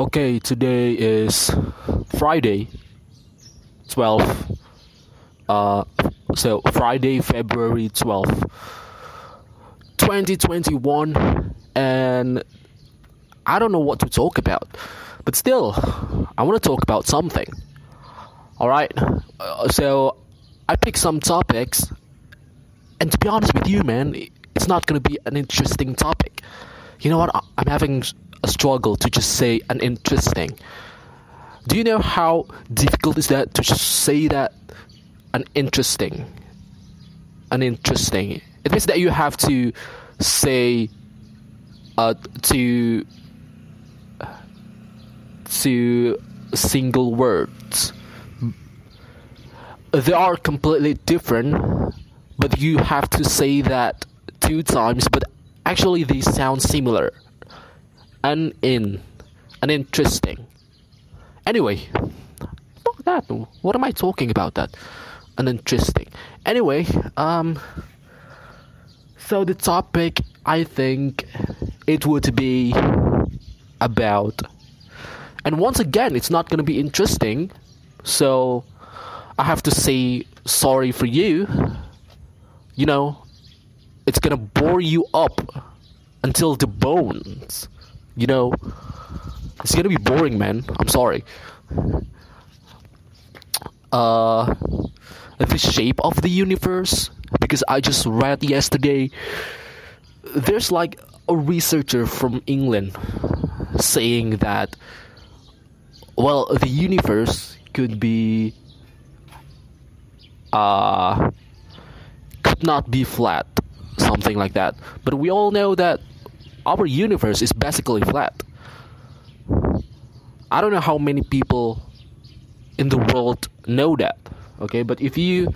Okay, today is Friday, 12th. Uh, so Friday, February 12th, 2021, and I don't know what to talk about, but still, I want to talk about something. Alright, uh, so I picked some topics, and to be honest with you, man, it's not gonna be an interesting topic. You know what? I'm having a struggle to just say an interesting. Do you know how difficult is that to just say that an interesting? An interesting. It means that you have to say uh, to to single words. They are completely different, but you have to say that two times. But actually, they sound similar. An in, an interesting. Anyway, fuck that. What am I talking about? That an interesting. Anyway, um. So the topic, I think, it would be about, and once again, it's not gonna be interesting. So I have to say sorry for you. You know, it's gonna bore you up until the bones. You know, it's gonna be boring, man. I'm sorry. Uh, the shape of the universe, because I just read yesterday. There's like a researcher from England saying that, well, the universe could be, uh, could not be flat, something like that. But we all know that our universe is basically flat. I don't know how many people in the world know that. Okay, but if you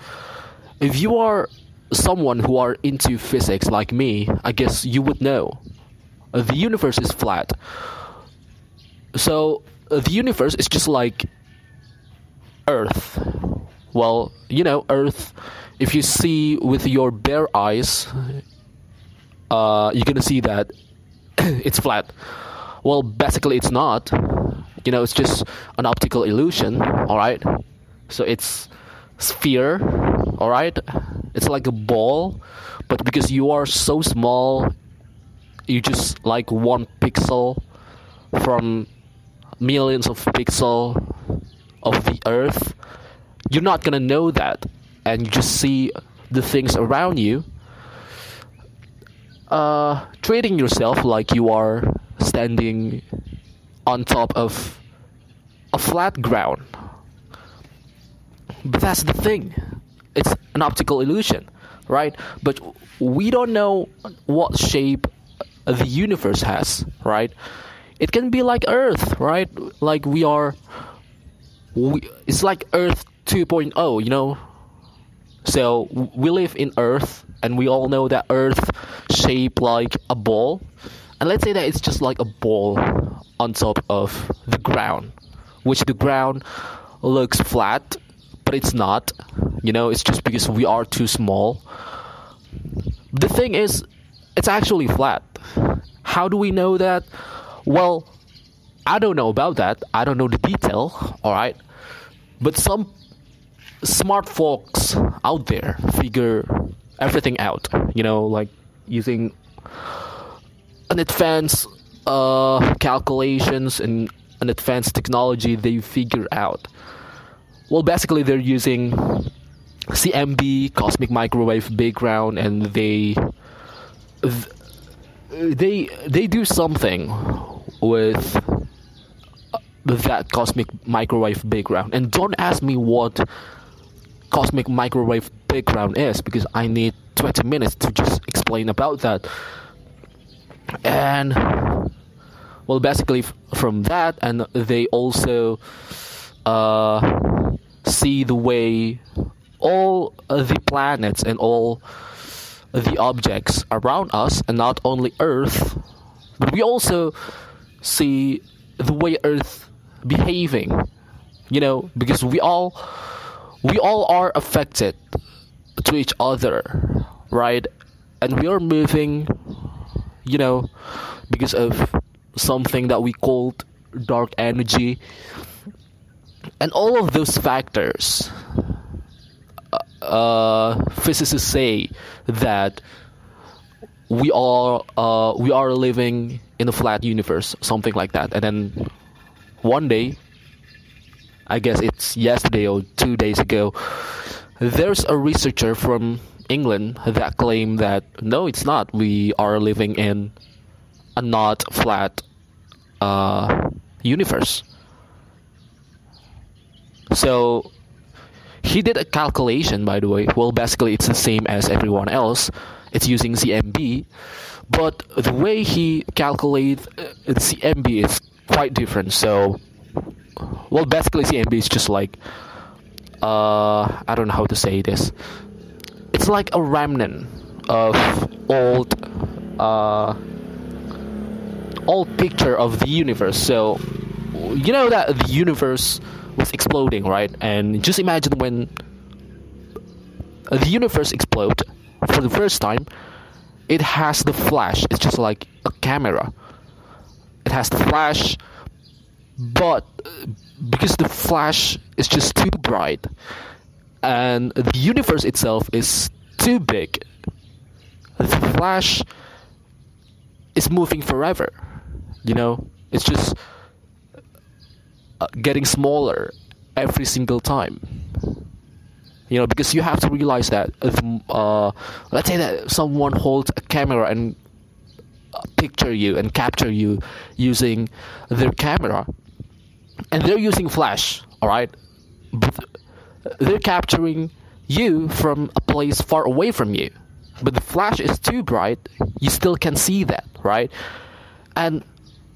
if you are someone who are into physics like me, I guess you would know. The universe is flat. So the universe is just like Earth. Well, you know, Earth. If you see with your bare eyes, uh, you're gonna see that it's flat. Well, basically, it's not. You know, it's just an optical illusion. All right. So it's sphere. All right. It's like a ball, but because you are so small, you just like one pixel from millions of pixel of the Earth. You're not gonna know that, and you just see the things around you uh, treating yourself like you are standing on top of a flat ground. But that's the thing. It's an optical illusion, right? But we don't know what shape the universe has, right? It can be like Earth, right? Like we are. We, it's like Earth 2.0, you know? So we live in Earth, and we all know that Earth shaped like a ball. And let's say that it's just like a ball on top of the ground, which the ground looks flat, but it's not. You know, it's just because we are too small. The thing is, it's actually flat. How do we know that? Well, I don't know about that. I don't know the detail, alright? But some smart folks out there figure everything out, you know, like using an advanced uh, calculations and an advanced technology they figure out. Well, basically, they're using CMB, cosmic microwave background, and they they they do something with that cosmic microwave background. And don't ask me what cosmic microwave background is because I need 20 minutes to just explain about that. And well, basically f- from that, and they also uh, see the way all the planets and all the objects around us, and not only Earth, but we also see the way Earth behaving. You know, because we all we all are affected to each other, right? And we are moving, you know, because of something that we called dark energy, and all of those factors. Uh, physicists say that we are uh, we are living in a flat universe, something like that. And then one day, I guess it's yesterday or two days ago, there's a researcher from England that claimed that no, it's not. We are living in a not flat uh, universe. So he did a calculation, by the way. Well, basically, it's the same as everyone else. It's using CMB, but the way he calculates CMB is quite different. So, well, basically, CMB is just like uh, I don't know how to say this. It's like a remnant of old uh, old picture of the universe. So, you know that the universe was exploding, right? And just imagine when the universe explodes for the first time, it has the flash. It's just like a camera. It has the flash, but because the flash is just too bright, and the universe itself is too big, the flash is moving forever. You know, it's just uh, getting smaller every single time you know because you have to realize that if uh, let's say that someone holds a camera and uh, picture you and capture you using their camera and they're using flash all right but they're capturing you from a place far away from you but the flash is too bright you still can see that right and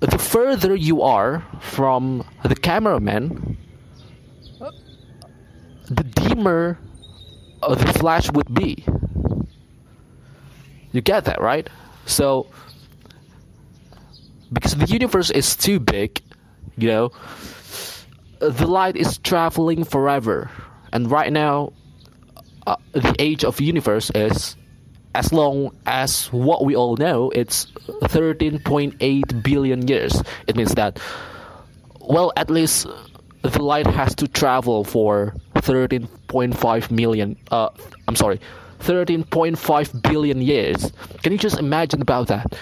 the further you are from the cameraman, the dimmer the flash would be. You get that, right? So, because the universe is too big, you know, the light is traveling forever. And right now, uh, the age of universe is as long as what we all know, it's 13.8 billion years. It means that, well, at least the light has to travel for 13.5 million. Uh, I'm sorry, 13.5 billion years. Can you just imagine about that?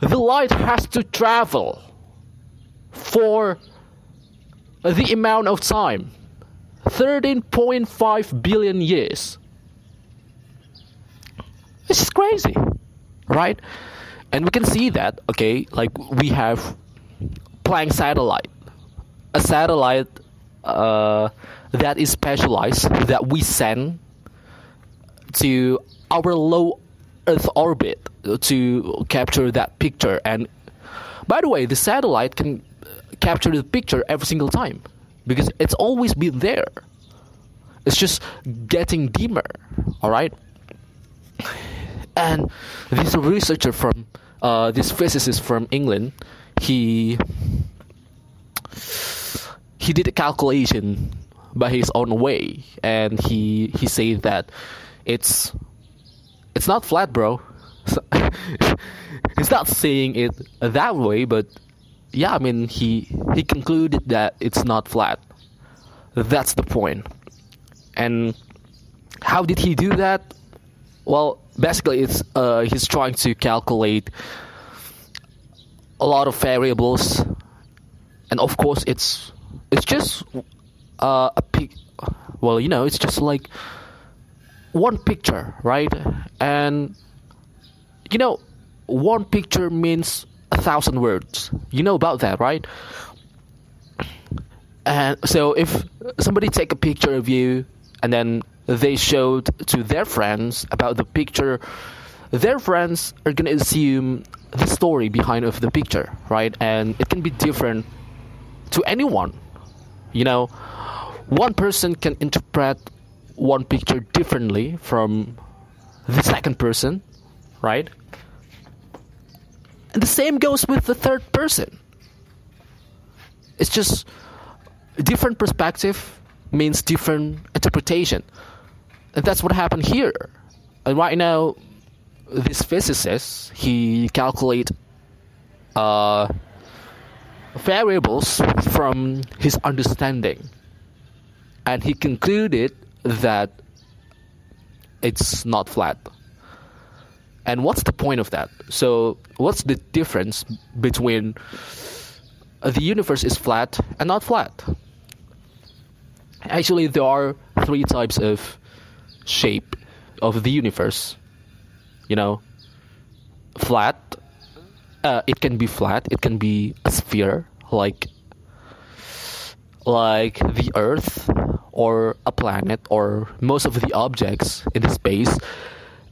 The light has to travel for the amount of time 13.5 billion years. This is crazy, right? And we can see that, okay, like we have Planck satellite, a satellite uh, that is specialized that we send to our low Earth orbit to capture that picture. And by the way, the satellite can capture the picture every single time because it's always been there. It's just getting dimmer, all right? and this researcher from uh, this physicist from England, he he did a calculation by his own way, and he he said that it's it's not flat, bro. he's not saying it that way, but yeah, I mean he he concluded that it's not flat. That's the point. And how did he do that? Well, basically, it's uh, he's trying to calculate a lot of variables, and of course, it's it's just uh, a pic. Well, you know, it's just like one picture, right? And you know, one picture means a thousand words. You know about that, right? And so, if somebody take a picture of you and then they showed to their friends about the picture, their friends are gonna assume the story behind of the picture, right? And it can be different to anyone. You know, one person can interpret one picture differently from the second person, right? And the same goes with the third person. It's just different perspective means different interpretation. And that's what happened here. And right now, this physicist he calculate uh, variables from his understanding, and he concluded that it's not flat. And what's the point of that? So, what's the difference between the universe is flat and not flat? Actually, there are three types of shape of the universe. You know, flat. Uh, it can be flat. It can be a sphere, like like the Earth or a planet or most of the objects in the space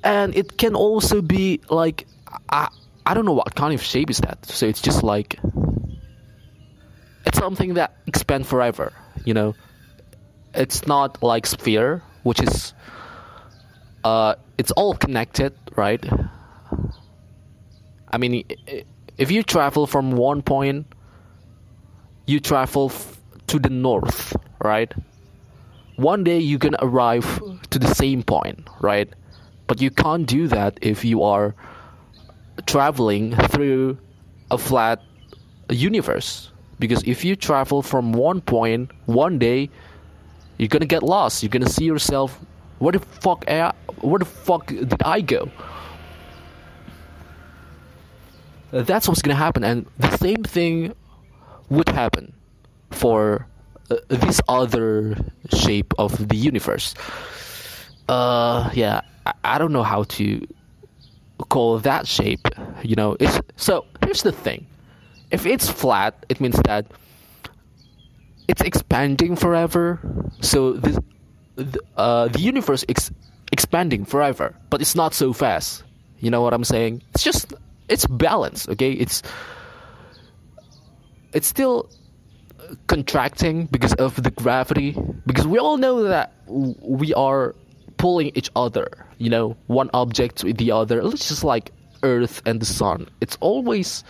and it can also be like I, I don't know what kind of shape is that. So it's just like it's something that expands forever you know? It's not like sphere which is uh it's all connected right? I mean if you travel from one point you travel f- to the north right? One day you can arrive to the same point right but you can't do that if you are traveling through a flat universe. Because if you travel from one point one day, you're gonna get lost. You're gonna see yourself. Where the fuck? I, where the fuck did I go? That's what's gonna happen, and the same thing would happen for uh, this other shape of the universe. Uh, yeah, I, I don't know how to call that shape. You know, it's so. Here's the thing: if it's flat, it means that it's expanding forever. So the the, uh, the universe is expanding forever, but it's not so fast. You know what I'm saying? It's just it's balanced. Okay, it's it's still contracting because of the gravity. Because we all know that we are pulling each other, you know, one object with the other. It's just like Earth and the Sun. It's always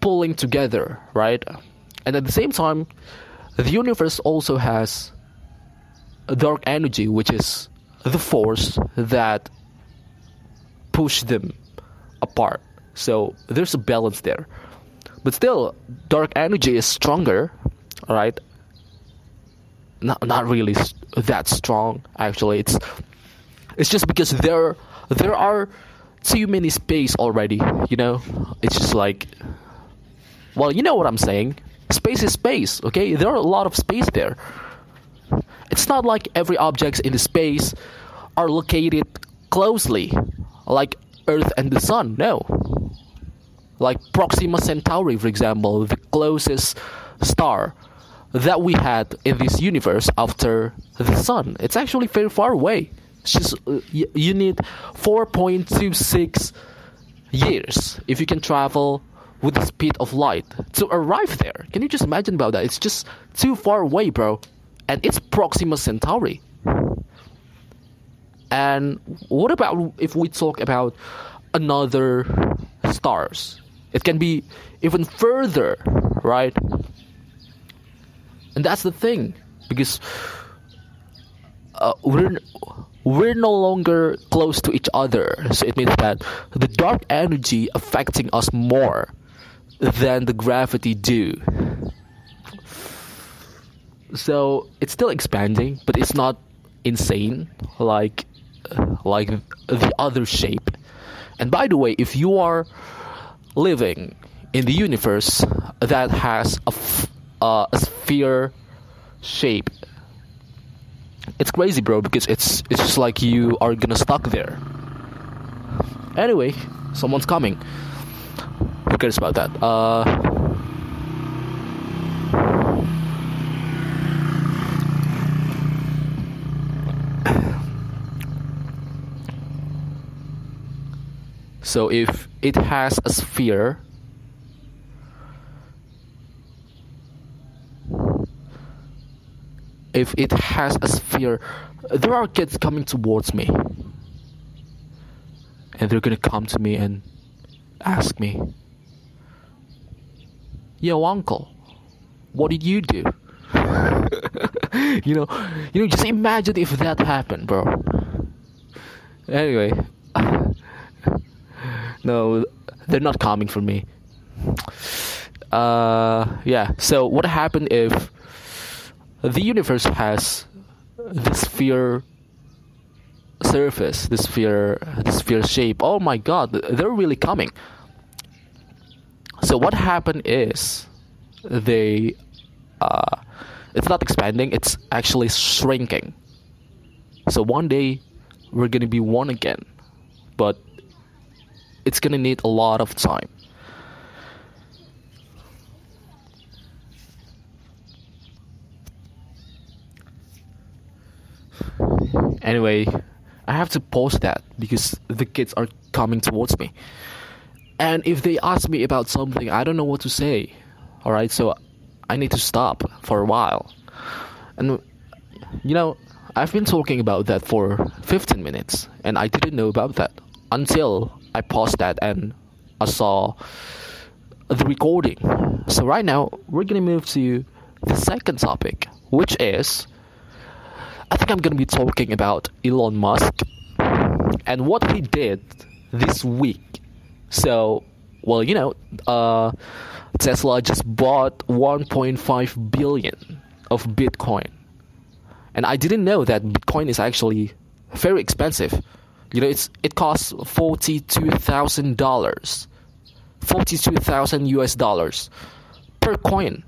pulling together, right? And at the same time, the universe also has dark energy, which is the force that push them apart. So there's a balance there. But still, dark energy is stronger, right? Not not really that strong actually. It's it's just because there there are too many space already you know? It's just like well you know what i'm saying. Space is space okay? There are a lot of space there. It's not like every object in the space are located closely like earth and the sun no. Like proxima centauri for example the closest star that we had in this universe after the sun. It's actually very far away. It's just uh, you, you need 4.26 years if you can travel with the speed of light to arrive there. Can you just imagine about that? It's just too far away, bro. And it's Proxima Centauri. And what about if we talk about another stars? It can be even further, right? And that's the thing because uh, we're we're no longer close to each other. So it means that the dark energy affecting us more than the gravity do. So it's still expanding but it's not insane like like the other shape. And by the way if you are living in the universe that has a f- uh, a sphere shape. It's crazy, bro, because it's it's just like you are gonna stuck there. Anyway, someone's coming. Who cares about that? Uh. So if it has a sphere if it has a sphere, there are kids coming towards me. And they're gonna come to me and ask me, Yo, uncle, what did you do? you know, you know, just imagine if that happened, bro. Anyway, no, they're not coming for me. uh, yeah. So what happened if the universe has this sphere surface, this sphere, this sphere shape? Oh my God, they're really coming. So what happened is they, uh, it's not expanding; it's actually shrinking. So one day we're gonna be one again, but it's gonna need a lot of time. Anyway, I have to post that because the kids are coming towards me. And if they ask me about something, I don't know what to say. Alright, so I need to stop for a while. And, you know, I've been talking about that for 15 minutes, and I didn't know about that until I paused that and I saw the recording. So, right now, we're gonna move to the second topic, which is I think I'm going to be talking about Elon Musk and what he did this week. So, well, you know, uh, Tesla just bought 1.5 billion of Bitcoin. And I didn't know that Bitcoin is actually very expensive. You know, it's it costs $42,000. 42,000 US dollars per coin.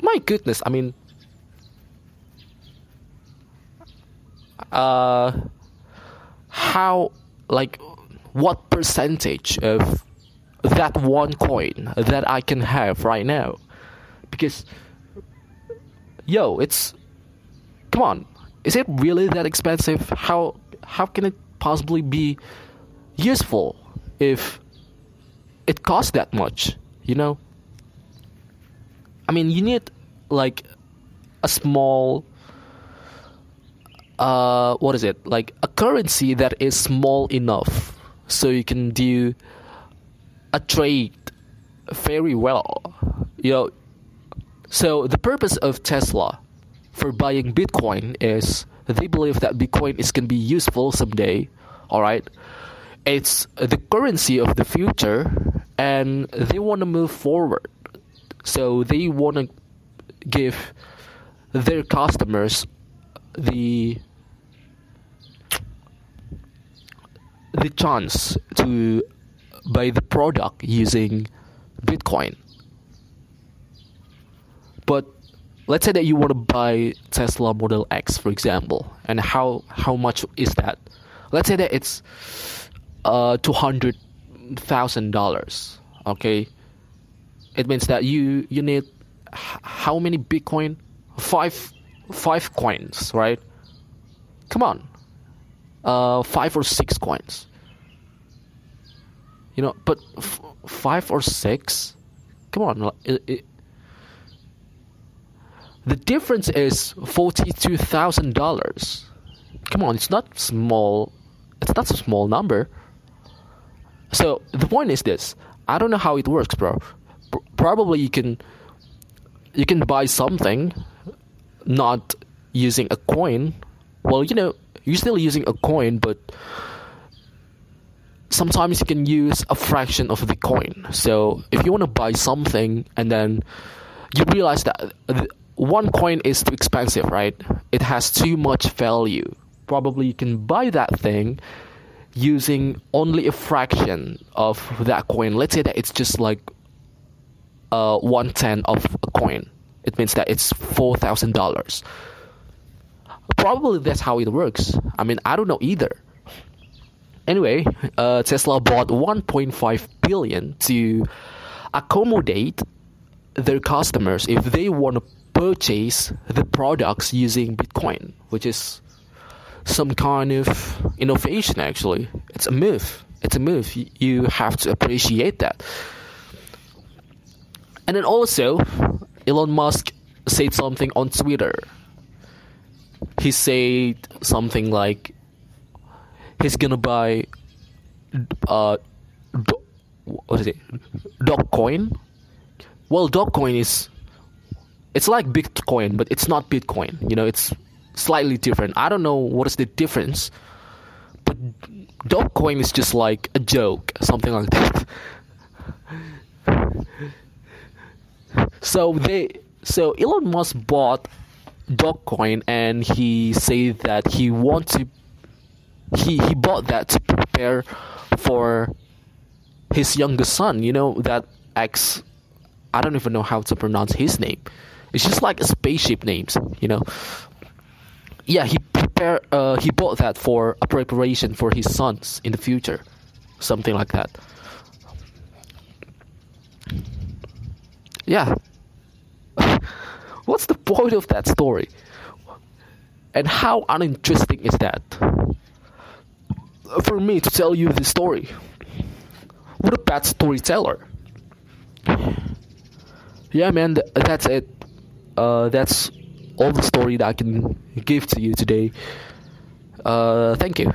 My goodness, I mean, uh, how like what percentage of that one coin that I can have right now? Because yo it's come on is it really that expensive? How how can it possibly be useful if it costs that much you know? I mean you need like a small uh, what is it? Like a currency that is small enough so you can do a trade very well you know. So the purpose of tesla for buying bitcoin is they believe that bitcoin is going to be useful someday all right? It's the currency of the future and they want to move forward. So they want to give their customers the the chance to buy the product using Bitcoin. But let's say that you want to buy Tesla Model X, for example, and how how much is that? Let's say that it's uh two hundred thousand dollars. Okay, it means that you you need how many Bitcoin? Five five coins, right? Come on, uh, five or six coins. You know, but f- five or six, come on. It, it, the difference is forty-two thousand dollars. Come on, it's not small. It's not a small number. So the point is this: I don't know how it works, bro. Probably you can you can buy something not using a coin. Well, you know, you're still using a coin, but sometimes you can use a fraction of the coin. So if you want to buy something and then you realize that one coin is too expensive, right? It has too much value. Probably you can buy that thing using only a fraction of that coin. Let's say that it's just like uh, one tenth of a coin. It means that it's four thousand dollars. Probably that's how it works. I mean, I don't know either. Anyway, uh, Tesla bought 1.5 billion to accommodate their customers if they want to purchase the products using Bitcoin, which is some kind of innovation. Actually, it's a move. It's a move. You have to appreciate that. And then also, Elon Musk said something on Twitter he said something like he's gonna buy uh do, what is it Dogecoin. Well, Dogecoin is it's like Bitcoin, but it's not Bitcoin. You know, it's slightly different. I don't know what is the difference, but Dogecoin is just like a joke, something like that. so they so Elon Musk bought Dogecoin and he said that he want to he he bought that to prepare for his youngest son. You know that X. I don't even know how to pronounce his name. It's just like a spaceship names, you know. Yeah, he prepare. Uh, he bought that for a preparation for his sons in the future, something like that. Yeah. What's the point of that story? And how uninteresting is that? For me to tell you the story. What a bad storyteller. Yeah, man, that's it. Uh, that's all the story that I can give to you today. Uh, thank you.